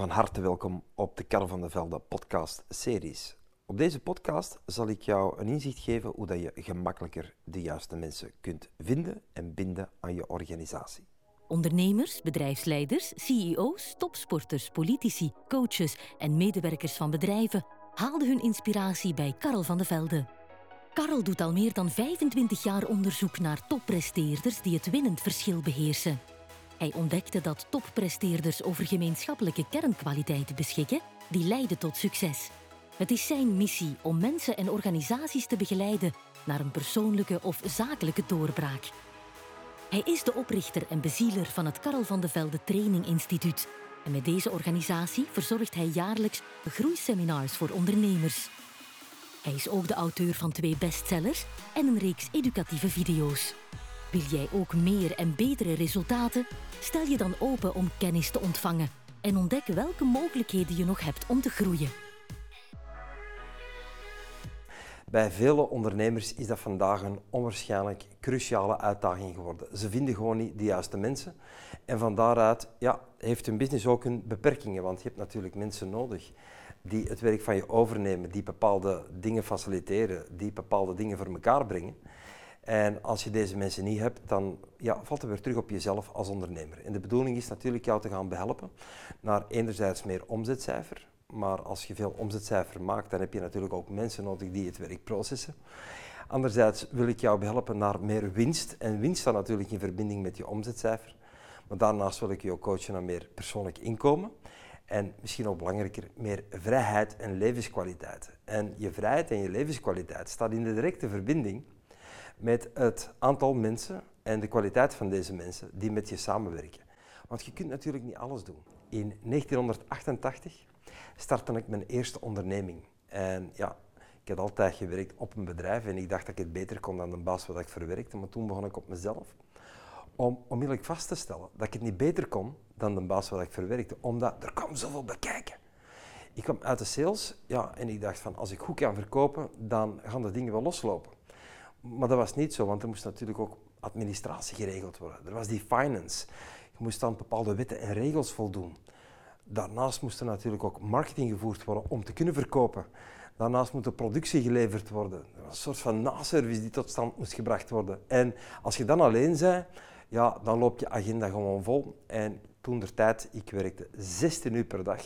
Van harte welkom op de Karel van de Velde podcast series. Op deze podcast zal ik jou een inzicht geven hoe dat je gemakkelijker de juiste mensen kunt vinden en binden aan je organisatie. Ondernemers, bedrijfsleiders, CEO's, topsporters, politici, coaches en medewerkers van bedrijven haalden hun inspiratie bij Karel van de Velde. Karel doet al meer dan 25 jaar onderzoek naar toppresteerders die het winnend verschil beheersen. Hij ontdekte dat toppresteerders over gemeenschappelijke kernkwaliteiten beschikken die leiden tot succes. Het is zijn missie om mensen en organisaties te begeleiden naar een persoonlijke of zakelijke doorbraak. Hij is de oprichter en bezieler van het Karel van de Velde Training Instituut. En met deze organisatie verzorgt hij jaarlijks groeiseminars voor ondernemers. Hij is ook de auteur van twee bestsellers en een reeks educatieve video's. Wil jij ook meer en betere resultaten? Stel je dan open om kennis te ontvangen en ontdek welke mogelijkheden je nog hebt om te groeien. Bij vele ondernemers is dat vandaag een onwaarschijnlijk cruciale uitdaging geworden. Ze vinden gewoon niet de juiste mensen. En van daaruit ja, heeft hun business ook hun beperkingen, want je hebt natuurlijk mensen nodig die het werk van je overnemen, die bepaalde dingen faciliteren, die bepaalde dingen voor elkaar brengen. En als je deze mensen niet hebt, dan ja, valt het weer terug op jezelf als ondernemer. En de bedoeling is natuurlijk jou te gaan behelpen naar enerzijds meer omzetcijfer, maar als je veel omzetcijfer maakt, dan heb je natuurlijk ook mensen nodig die het werk processen. Anderzijds wil ik jou behelpen naar meer winst. En winst staat natuurlijk in verbinding met je omzetcijfer. Maar daarnaast wil ik je ook coachen naar meer persoonlijk inkomen. En misschien ook belangrijker, meer vrijheid en levenskwaliteit. En je vrijheid en je levenskwaliteit staat in de directe verbinding met het aantal mensen en de kwaliteit van deze mensen die met je samenwerken. Want je kunt natuurlijk niet alles doen. In 1988 startte ik mijn eerste onderneming. En ja, ik had altijd gewerkt op een bedrijf en ik dacht dat ik het beter kon dan de baas wat ik verwerkte. Maar toen begon ik op mezelf om onmiddellijk vast te stellen dat ik het niet beter kon dan de baas wat ik verwerkte, omdat er kwam zoveel bekijken. Ik kwam uit de sales ja, en ik dacht van als ik goed kan verkopen, dan gaan de dingen wel loslopen. Maar dat was niet zo, want er moest natuurlijk ook administratie geregeld worden. Er was die finance. Je moest aan bepaalde wetten en regels voldoen. Daarnaast moest er natuurlijk ook marketing gevoerd worden om te kunnen verkopen. Daarnaast moet de productie geleverd worden. Er was een soort van naservice die tot stand moest gebracht worden. En als je dan alleen zei, ja, dan loopt je agenda gewoon vol. En toen der tijd, ik werkte 16 uur per dag,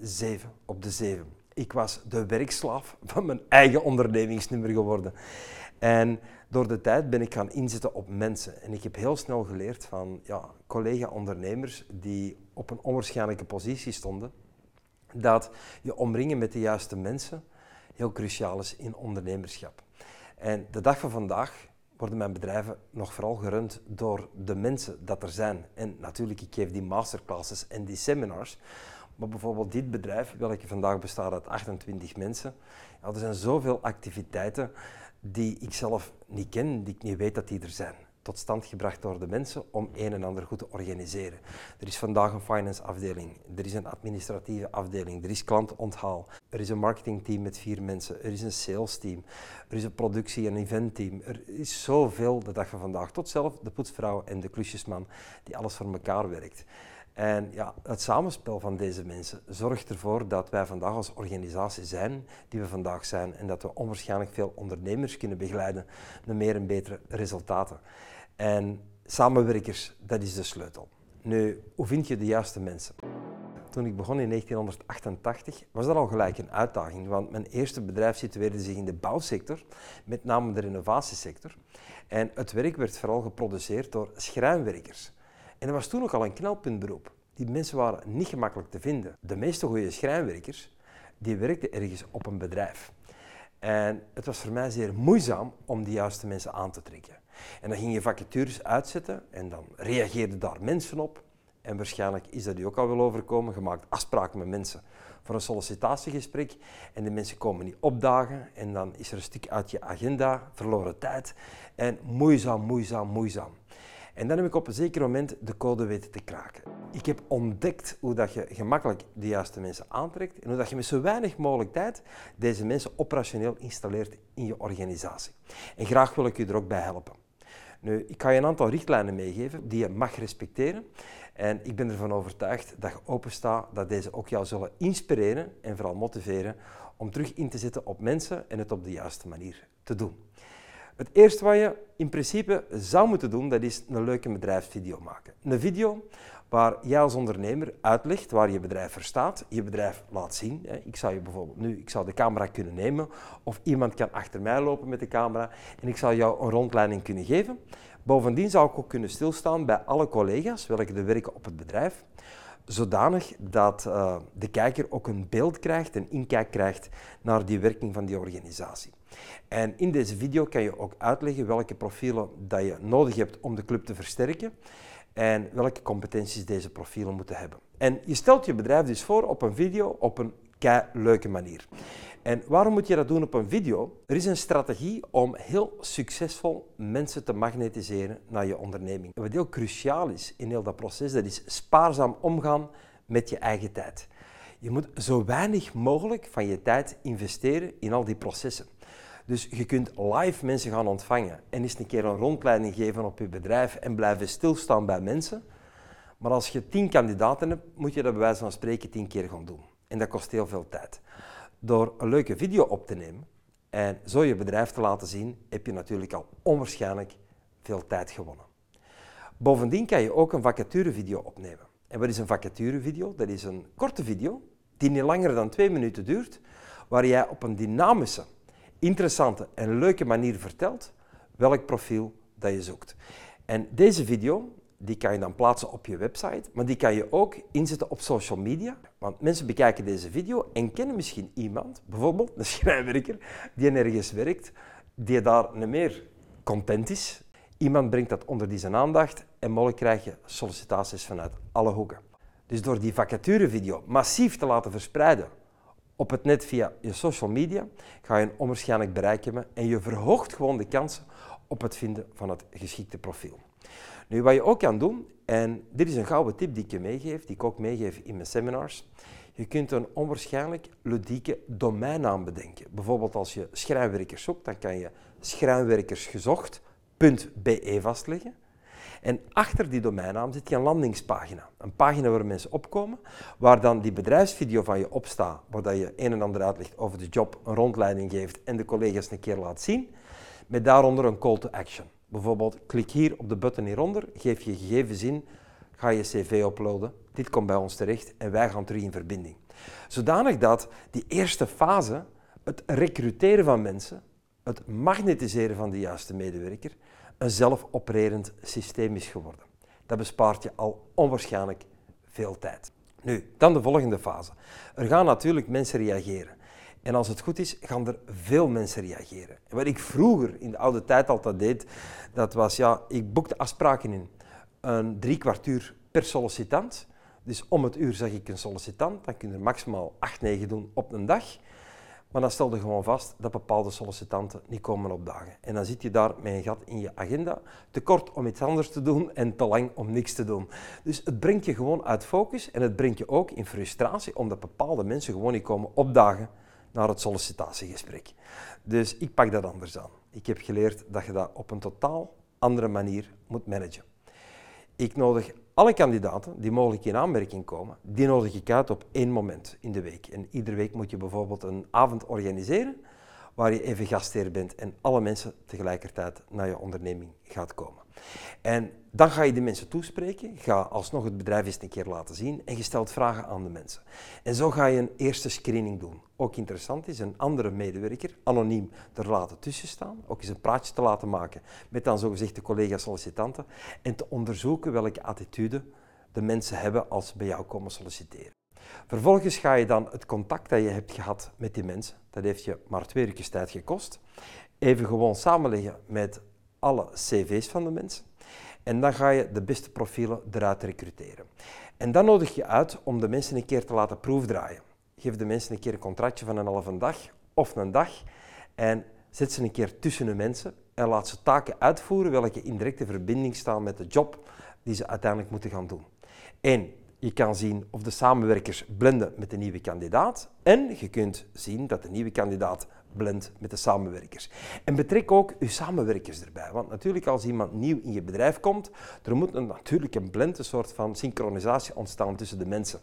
7 op de 7. Ik was de werkslaaf van mijn eigen ondernemingsnummer geworden. En door de tijd ben ik gaan inzetten op mensen. En ik heb heel snel geleerd van ja, collega-ondernemers die op een onwaarschijnlijke positie stonden, dat je omringen met de juiste mensen heel cruciaal is in ondernemerschap. En de dag van vandaag worden mijn bedrijven nog vooral gerund door de mensen dat er zijn. En natuurlijk, ik geef die masterclasses en die seminars. Maar bijvoorbeeld dit bedrijf, welke vandaag bestaat uit 28 mensen, er zijn zoveel activiteiten die ik zelf niet ken, die ik niet weet dat die er zijn. Tot stand gebracht door de mensen om een en ander goed te organiseren. Er is vandaag een finance afdeling, er is een administratieve afdeling, er is klantonthaal, er is een marketingteam met vier mensen, er is een sales team, er is een productie- en eventteam. Er is zoveel de dag van vandaag. Tot zelf de poetsvrouw en de klusjesman die alles voor elkaar werkt. En ja, het samenspel van deze mensen zorgt ervoor dat wij vandaag als organisatie zijn die we vandaag zijn en dat we onwaarschijnlijk veel ondernemers kunnen begeleiden naar meer en betere resultaten. En samenwerkers, dat is de sleutel. Nu, hoe vind je de juiste mensen? Toen ik begon in 1988 was dat al gelijk een uitdaging, want mijn eerste bedrijf situeerde zich in de bouwsector, met name de renovatiesector. En het werk werd vooral geproduceerd door schrijnwerkers. En dat was toen ook al een knelpuntberoep. Die mensen waren niet gemakkelijk te vinden. De meeste goede schrijnwerkers, die werkten ergens op een bedrijf. En het was voor mij zeer moeizaam om die juiste mensen aan te trekken. En dan ging je vacatures uitzetten en dan reageerden daar mensen op. En waarschijnlijk is dat u ook al wel overkomen. Je maakt afspraken met mensen voor een sollicitatiegesprek en de mensen komen niet opdagen en dan is er een stuk uit je agenda, verloren tijd en moeizaam, moeizaam, moeizaam. En dan heb ik op een zeker moment de code weten te kraken. Ik heb ontdekt hoe dat je gemakkelijk de juiste mensen aantrekt en hoe dat je met zo weinig mogelijk tijd deze mensen operationeel installeert in je organisatie. En graag wil ik u er ook bij helpen. Nu, ik ga je een aantal richtlijnen meegeven die je mag respecteren. En ik ben ervan overtuigd dat je openstaat dat deze ook jou zullen inspireren en vooral motiveren om terug in te zetten op mensen en het op de juiste manier te doen. Het eerste wat je in principe zou moeten doen, dat is een leuke bedrijfsvideo maken. Een video waar jij als ondernemer uitlegt waar je bedrijf voor staat, je bedrijf laat zien. Ik zou je bijvoorbeeld nu, ik zou de camera kunnen nemen of iemand kan achter mij lopen met de camera en ik zal jou een rondleiding kunnen geven. Bovendien zou ik ook kunnen stilstaan bij alle collega's welke er werken op het bedrijf, zodanig dat uh, de kijker ook een beeld krijgt, een inkijk krijgt naar die werking van die organisatie. En in deze video kan je ook uitleggen welke profielen dat je nodig hebt om de club te versterken en welke competenties deze profielen moeten hebben. En je stelt je bedrijf dus voor op een video op een kei leuke manier. En waarom moet je dat doen op een video? Er is een strategie om heel succesvol mensen te magnetiseren naar je onderneming. Wat heel cruciaal is in heel dat proces, dat is spaarzaam omgaan met je eigen tijd. Je moet zo weinig mogelijk van je tijd investeren in al die processen. Dus je kunt live mensen gaan ontvangen en eens een keer een rondleiding geven op je bedrijf en blijven stilstaan bij mensen. Maar als je tien kandidaten hebt, moet je dat bij wijze van spreken tien keer gaan doen. En dat kost heel veel tijd. Door een leuke video op te nemen en zo je bedrijf te laten zien, heb je natuurlijk al onwaarschijnlijk veel tijd gewonnen. Bovendien kan je ook een vacaturevideo opnemen. En wat is een vacaturevideo? Dat is een korte video die niet langer dan twee minuten duurt, waar jij op een dynamische, interessante en leuke manier vertelt welk profiel dat je zoekt. En deze video die kan je dan plaatsen op je website, maar die kan je ook inzetten op social media. Want mensen bekijken deze video en kennen misschien iemand, bijvoorbeeld een schrijnwerker, die ergens werkt, die daar niet meer content is. Iemand brengt dat onder die zijn aandacht en mogelijk krijg je sollicitaties vanuit alle hoeken. Dus door die vacaturevideo massief te laten verspreiden op het net via je social media, ga je een onwaarschijnlijk bereik hebben en je verhoogt gewoon de kansen op het vinden van het geschikte profiel. Nu, wat je ook kan doen, en dit is een gouden tip die ik je meegeef, die ik ook meegeef in mijn seminars, je kunt een onwaarschijnlijk ludieke domeinnaam bedenken. Bijvoorbeeld als je schrijnwerkers zoekt, dan kan je schrijnwerkersgezocht.be vastleggen. En achter die domeinnaam zit je een landingspagina. Een pagina waar mensen opkomen, waar dan die bedrijfsvideo van je opstaat, waar je een en ander uitlegt over de job, een rondleiding geeft en de collega's een keer laat zien, met daaronder een call to action. Bijvoorbeeld, klik hier op de button hieronder, geef je gegevens in, ga je cv uploaden, dit komt bij ons terecht en wij gaan terug in verbinding. Zodanig dat die eerste fase, het recruteren van mensen, het magnetiseren van de juiste medewerker, een zelfopererend systeem is geworden. Dat bespaart je al onwaarschijnlijk veel tijd. Nu, dan de volgende fase. Er gaan natuurlijk mensen reageren. En als het goed is, gaan er veel mensen reageren. En wat ik vroeger in de oude tijd altijd deed, dat was ja, ik boekte afspraken in. Een drie kwartuur per sollicitant. Dus om het uur zeg ik een sollicitant, dan kun je er maximaal 8, 9 doen op een dag. Maar dan stelde gewoon vast dat bepaalde sollicitanten niet komen opdagen. En dan zit je daar met een gat in je agenda, te kort om iets anders te doen en te lang om niks te doen. Dus het brengt je gewoon uit focus en het brengt je ook in frustratie omdat bepaalde mensen gewoon niet komen opdagen naar het sollicitatiegesprek. Dus ik pak dat anders aan. Ik heb geleerd dat je dat op een totaal andere manier moet managen. Ik nodig alle kandidaten die mogelijk in aanmerking komen, die nodig ik uit op één moment in de week. En iedere week moet je bijvoorbeeld een avond organiseren waar je even gastheer bent en alle mensen tegelijkertijd naar je onderneming gaat komen. En dan ga je die mensen toespreken, ga alsnog het bedrijf eens een keer laten zien en je stelt vragen aan de mensen. En zo ga je een eerste screening doen. Ook interessant is een andere medewerker anoniem er laten tussen staan, ook eens een praatje te laten maken met dan zogezegd de collega-sollicitanten en te onderzoeken welke attitude de mensen hebben als ze bij jou komen solliciteren. Vervolgens ga je dan het contact dat je hebt gehad met die mensen, dat heeft je maar twee weken tijd gekost, even gewoon samenleggen met alle cv's van de mensen. En dan ga je de beste profielen eruit recruteren. En dan nodig je uit om de mensen een keer te laten proefdraaien. Geef de mensen een keer een contractje van een halve dag of een dag en zet ze een keer tussen de mensen en laat ze taken uitvoeren welke in directe verbinding staan met de job die ze uiteindelijk moeten gaan doen. En je kan zien of de samenwerkers blenden met de nieuwe kandidaat en je kunt zien dat de nieuwe kandidaat blend met de samenwerkers. En betrek ook uw samenwerkers erbij. Want natuurlijk als iemand nieuw in je bedrijf komt, er moet een, natuurlijk een blend, een soort van synchronisatie ontstaan tussen de mensen.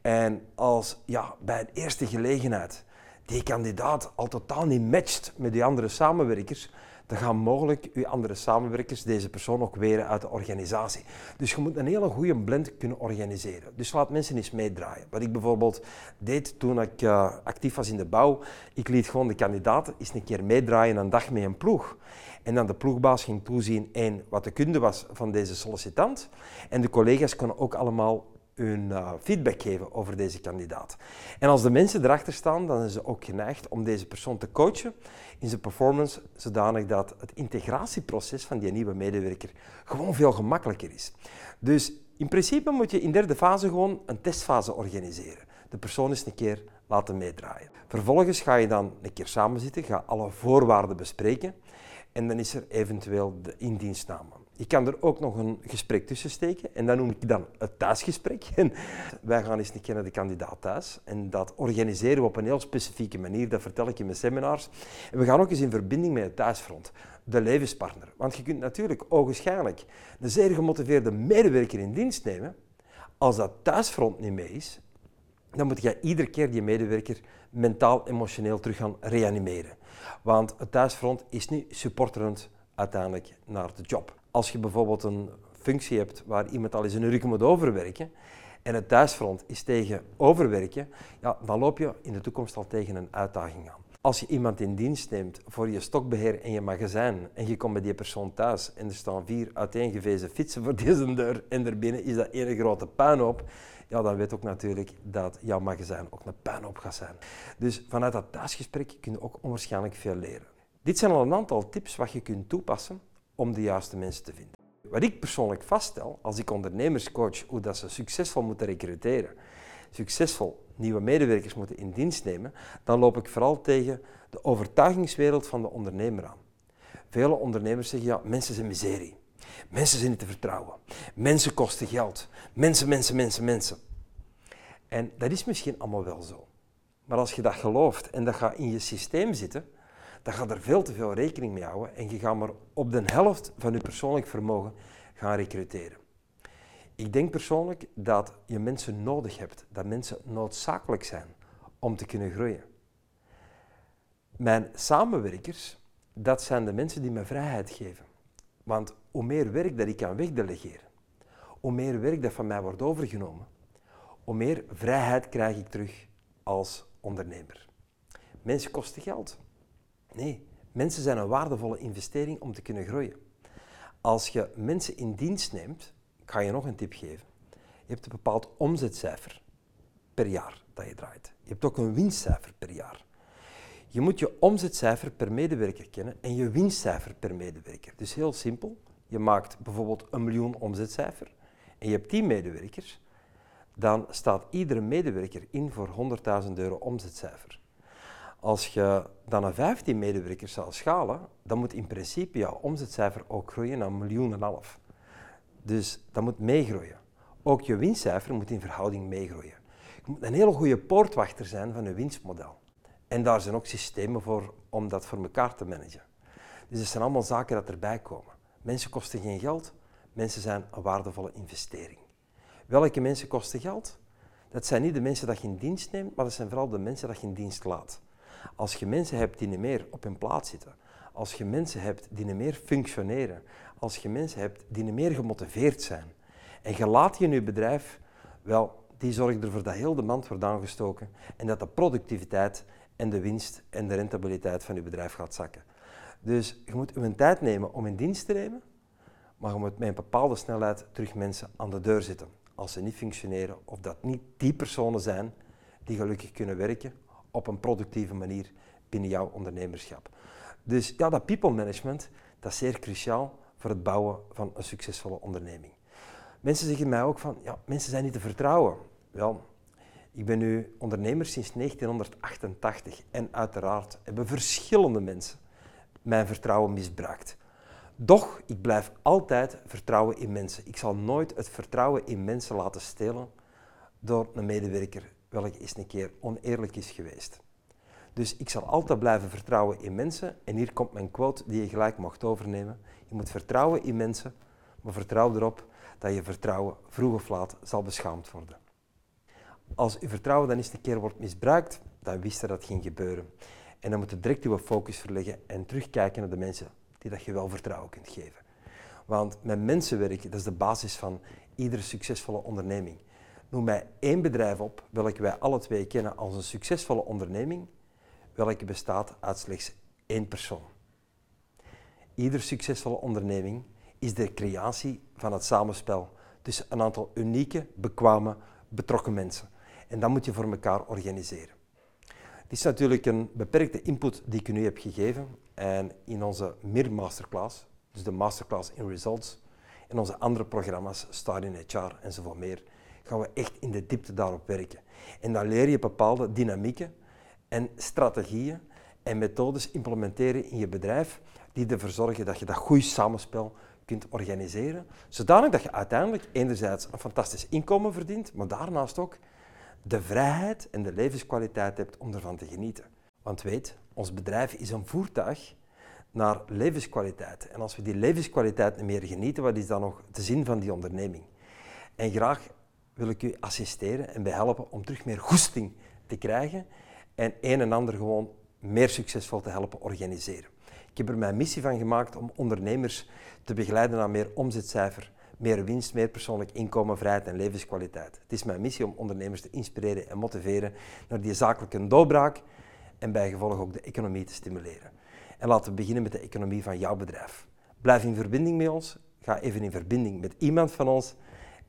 En als ja, bij een eerste gelegenheid die kandidaat al totaal niet matcht met die andere samenwerkers, dan gaan mogelijk uw andere samenwerkers deze persoon ook weren uit de organisatie. Dus je moet een hele goede blend kunnen organiseren. Dus laat mensen eens meedraaien. Wat ik bijvoorbeeld deed toen ik uh, actief was in de bouw, ik liet gewoon de kandidaten eens een keer meedraaien een dag met een ploeg. En dan de ploegbaas ging toezien één, wat de kunde was van deze sollicitant. En de collega's konden ook allemaal hun uh, feedback geven over deze kandidaat. En als de mensen erachter staan, dan zijn ze ook geneigd om deze persoon te coachen in zijn performance, zodanig dat het integratieproces van die nieuwe medewerker gewoon veel gemakkelijker is. Dus in principe moet je in derde fase gewoon een testfase organiseren. De persoon eens een keer laten meedraaien. Vervolgens ga je dan een keer samen zitten, ga alle voorwaarden bespreken en dan is er eventueel de indienstname. Je kan er ook nog een gesprek tussen steken en dat noem ik dan het thuisgesprek. En wij gaan eens een keer naar de kandidaat thuis en dat organiseren we op een heel specifieke manier, dat vertel ik in mijn seminars. En we gaan ook eens in verbinding met het thuisfront, de levenspartner. Want je kunt natuurlijk ogenschijnlijk een zeer gemotiveerde medewerker in dienst nemen. Als dat thuisfront niet mee is, dan moet je iedere keer die medewerker mentaal, emotioneel terug gaan reanimeren. Want het thuisfront is niet supporterend uiteindelijk naar de job. Als je bijvoorbeeld een functie hebt waar iemand al eens een uur moet overwerken en het thuisfront is tegen overwerken, ja, dan loop je in de toekomst al tegen een uitdaging aan. Als je iemand in dienst neemt voor je stokbeheer en je magazijn en je komt bij die persoon thuis en er staan vier uiteengewezen fietsen voor deze deur en daarbinnen is dat ene grote puinhoop, ja, dan weet ook natuurlijk dat jouw magazijn ook een puinhoop gaat zijn. Dus vanuit dat thuisgesprek kun je ook onwaarschijnlijk veel leren. Dit zijn al een aantal tips wat je kunt toepassen om de juiste mensen te vinden. Wat ik persoonlijk vaststel als ik ondernemers coach hoe dat ze succesvol moeten recruteren, succesvol nieuwe medewerkers moeten in dienst nemen, dan loop ik vooral tegen de overtuigingswereld van de ondernemer aan. Vele ondernemers zeggen ja, mensen zijn miserie. Mensen zijn niet te vertrouwen. Mensen kosten geld. Mensen, mensen, mensen, mensen. En dat is misschien allemaal wel zo. Maar als je dat gelooft en dat gaat in je systeem zitten, dan gaat er veel te veel rekening mee houden en je gaat maar op de helft van je persoonlijk vermogen gaan recruteren. Ik denk persoonlijk dat je mensen nodig hebt, dat mensen noodzakelijk zijn om te kunnen groeien. Mijn samenwerkers, dat zijn de mensen die me vrijheid geven. Want hoe meer werk dat ik kan wegdelegeren, hoe meer werk dat van mij wordt overgenomen, hoe meer vrijheid krijg ik terug als ondernemer. Mensen kosten geld. Nee, mensen zijn een waardevolle investering om te kunnen groeien. Als je mensen in dienst neemt, ga je nog een tip geven. Je hebt een bepaald omzetcijfer per jaar dat je draait. Je hebt ook een winstcijfer per jaar. Je moet je omzetcijfer per medewerker kennen en je winstcijfer per medewerker. Dus heel simpel. Je maakt bijvoorbeeld een miljoen omzetcijfer en je hebt 10 medewerkers. Dan staat iedere medewerker in voor 100.000 euro omzetcijfer. Als je dan naar 15 medewerkers zou schalen, dan moet in principe jouw omzetcijfer ook groeien naar een miljoen en half. Dus dat moet meegroeien. Ook je winstcijfer moet in verhouding meegroeien. Je moet een hele goede poortwachter zijn van je winstmodel. En daar zijn ook systemen voor om dat voor elkaar te managen. Dus het zijn allemaal zaken dat erbij komen. Mensen kosten geen geld, mensen zijn een waardevolle investering. Welke mensen kosten geld? Dat zijn niet de mensen dat je in dienst neemt, maar dat zijn vooral de mensen dat je in dienst laat. Als je mensen hebt die niet meer op hun plaats zitten, als je mensen hebt die niet meer functioneren, als je mensen hebt die niet meer gemotiveerd zijn en je laat je in je bedrijf, wel, die zorgen ervoor dat heel de mand wordt aangestoken en dat de productiviteit en de winst en de rentabiliteit van je bedrijf gaat zakken. Dus je moet een tijd nemen om in dienst te nemen, maar je moet met een bepaalde snelheid terug mensen aan de deur zetten. Als ze niet functioneren of dat niet die personen zijn die gelukkig kunnen werken op een productieve manier binnen jouw ondernemerschap. Dus ja, dat people management, dat is zeer cruciaal voor het bouwen van een succesvolle onderneming. Mensen zeggen mij ook van, ja, mensen zijn niet te vertrouwen. Wel, ik ben nu ondernemer sinds 1988 en uiteraard hebben verschillende mensen mijn vertrouwen misbruikt. Doch, ik blijf altijd vertrouwen in mensen. Ik zal nooit het vertrouwen in mensen laten stelen door een medewerker welke eens een keer oneerlijk is geweest. Dus ik zal altijd blijven vertrouwen in mensen. En hier komt mijn quote die je gelijk mocht overnemen. Je moet vertrouwen in mensen, maar vertrouw erop dat je vertrouwen vroeg of laat zal beschaamd worden. Als je vertrouwen dan eens een keer wordt misbruikt, dan wist je dat ging gebeuren. En dan moet je direct je focus verleggen en terugkijken naar de mensen die dat je wel vertrouwen kunt geven. Want met mensen werken, dat is de basis van iedere succesvolle onderneming. Noem mij één bedrijf op welke wij alle twee kennen als een succesvolle onderneming, welke bestaat uit slechts één persoon. Iedere succesvolle onderneming is de creatie van het samenspel tussen een aantal unieke, bekwame, betrokken mensen. En dat moet je voor elkaar organiseren. Het is natuurlijk een beperkte input die ik u nu heb gegeven. En in onze MIR Masterclass, dus de Masterclass in Results, en onze andere programma's, Start in HR en zoveel meer, gaan we echt in de diepte daarop werken. En dan leer je bepaalde dynamieken en strategieën en methodes implementeren in je bedrijf die ervoor zorgen dat je dat goed samenspel kunt organiseren, zodanig dat je uiteindelijk enerzijds een fantastisch inkomen verdient, maar daarnaast ook de vrijheid en de levenskwaliteit hebt om ervan te genieten. Want weet, ons bedrijf is een voertuig naar levenskwaliteit. En als we die levenskwaliteit niet meer genieten, wat is dan nog de zin van die onderneming? En graag wil ik u assisteren en behelpen om terug meer goesting te krijgen en een en ander gewoon meer succesvol te helpen organiseren. Ik heb er mijn missie van gemaakt om ondernemers te begeleiden naar meer omzetcijfer, meer winst, meer persoonlijk inkomen, vrijheid en levenskwaliteit. Het is mijn missie om ondernemers te inspireren en motiveren naar die zakelijke doorbraak en bijgevolg ook de economie te stimuleren. En laten we beginnen met de economie van jouw bedrijf. Blijf in verbinding met ons. Ga even in verbinding met iemand van ons.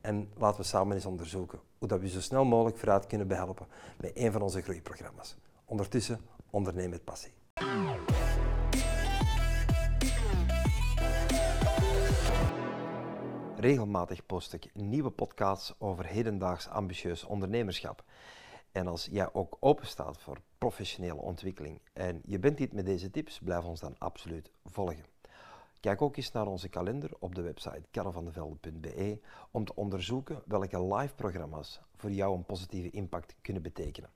En laten we samen eens onderzoeken hoe dat we zo snel mogelijk vooruit kunnen behelpen met een van onze groeiprogramma's. Ondertussen onderneem met passie. Regelmatig post ik nieuwe podcasts over hedendaags ambitieus ondernemerschap. En als jij ook openstaat voor professionele ontwikkeling en je bent niet met deze tips, blijf ons dan absoluut volgen. Kijk ook eens naar onze kalender op de website karrevandevelde.be om te onderzoeken welke live programma's voor jou een positieve impact kunnen betekenen.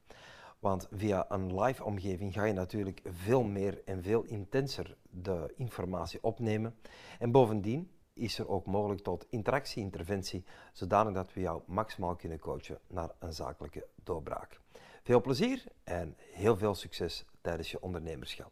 Want via een live omgeving ga je natuurlijk veel meer en veel intenser de informatie opnemen. En bovendien is er ook mogelijk tot interactie, interventie, zodanig dat we jou maximaal kunnen coachen naar een zakelijke doorbraak. Veel plezier en heel veel succes tijdens je ondernemerschap.